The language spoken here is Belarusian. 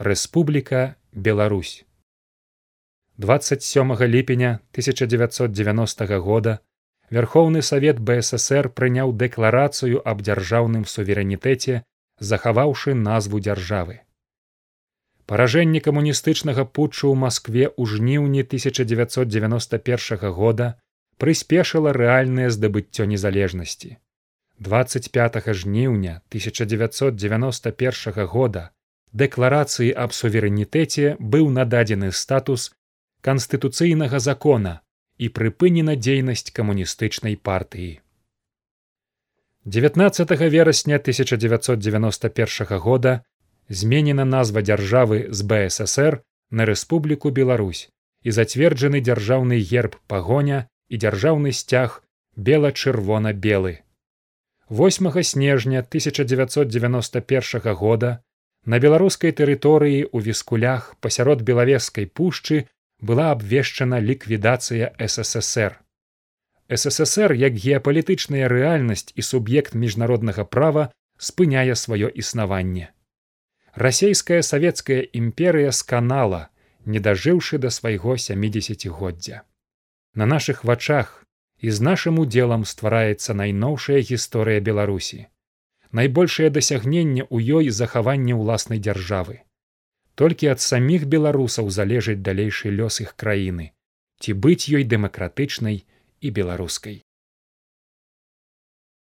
Рэспубліка Беларусь. 27 ліпеня 1990 года Вярхоўны савет БССР прыняў дэкларацыю аб дзяржаўным суверэнітэце, захаваўшы назву дзяржавы. Паражэнне камуністычнага путчу ў Маскве ў жніўні 1991 года прыспешыла рэальнае здабыццё незалежнасці. 25 жніўня 1991 года дэкларацыі аб суверэнітэце быў нададзены статус канстытуцыйнага закона і прыпынена дзейнасць камуністычнай партыі. 19 верасня 1991 года зменена назва дзяржавы з БССР на Рэспубліку Беларусь і зацверджаны дзяржаўны герб пагоня і дзяржаўны сцяг бела-чырвона-белы. 8 снежня 1991 года на беларускай тэрыторыі ў віскулях пасярод белавескай пушчы была абвешчана ліквідацыя ссср ссср як геапалітычная рэальнасць і суб'ект міжнароднага права спыняе сваё існаванне. Расійская савецкая імперыя сканала не дажыўшы да свайго сямідзесяцігоддзя. На нашых вачах і з нашым удзелам ствараецца найноўшая гісторыя беларусі найбольшае дасягненне ў ёй захаванне ўласнай дзяржавы. Толькі ад саміх беларусаў залежыць далейшы лёс іх краіны ці быць ёй дэмакратычнай і беларускай